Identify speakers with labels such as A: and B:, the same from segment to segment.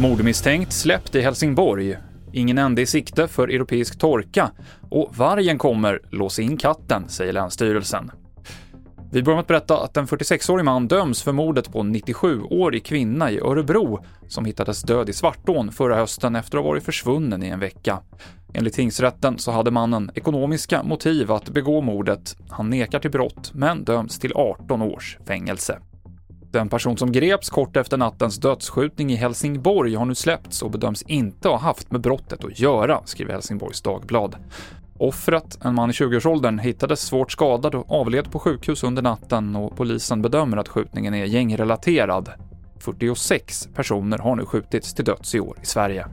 A: Mordmisstänkt släppt i Helsingborg. Ingen ände i sikte för europeisk torka. Och vargen kommer, lås in katten, säger Länsstyrelsen. Vi börjar med att berätta att en 46-årig man döms för mordet på en 97-årig kvinna i Örebro som hittades död i Svartån förra hösten efter att ha varit försvunnen i en vecka. Enligt tingsrätten så hade mannen ekonomiska motiv att begå mordet. Han nekar till brott, men döms till 18 års fängelse. Den person som greps kort efter nattens dödsskjutning i Helsingborg har nu släppts och bedöms inte ha haft med brottet att göra, skriver Helsingborgs Dagblad. Offret, en man i 20-årsåldern, hittades svårt skadad och avled på sjukhus under natten och polisen bedömer att skjutningen är gängrelaterad. 46 personer har nu skjutits till döds i år i Sverige.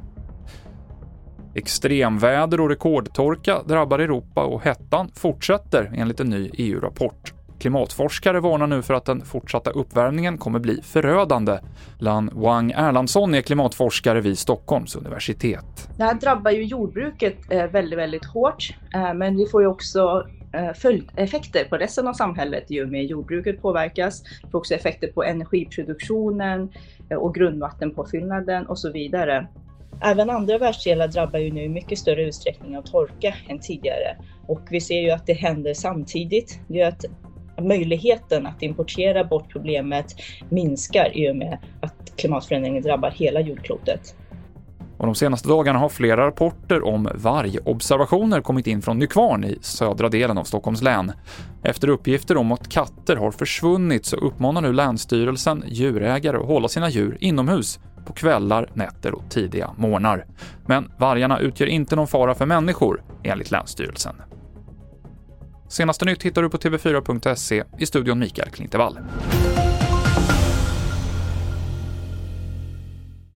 A: Extremväder och rekordtorka drabbar Europa och hettan fortsätter enligt en ny EU-rapport. Klimatforskare varnar nu för att den fortsatta uppvärmningen kommer bli förödande. Lan Wang Erlandsson är klimatforskare vid Stockholms universitet.
B: Det här drabbar ju jordbruket eh, väldigt, väldigt hårt, eh, men vi får ju också eh, följdeffekter på resten av samhället i och med jordbruket påverkas. Vi får också effekter på energiproduktionen och grundvattenpåfyllnaden och så vidare. Även andra världsdelar drabbar ju nu i mycket större utsträckning av torka än tidigare och vi ser ju att det händer samtidigt. Det gör att möjligheten att importera bort problemet minskar i och med att klimatförändringen drabbar hela jordklotet.
A: Och de senaste dagarna har flera rapporter om vargobservationer kommit in från Nykvarn i södra delen av Stockholms län. Efter uppgifter om att katter har försvunnit så uppmanar nu Länsstyrelsen djurägare att hålla sina djur inomhus på kvällar, nätter och tidiga morgnar. Men vargarna utgör inte någon fara för människor, enligt Länsstyrelsen. Senaste nytt hittar du på tv4.se i studion Mikael Klintevall.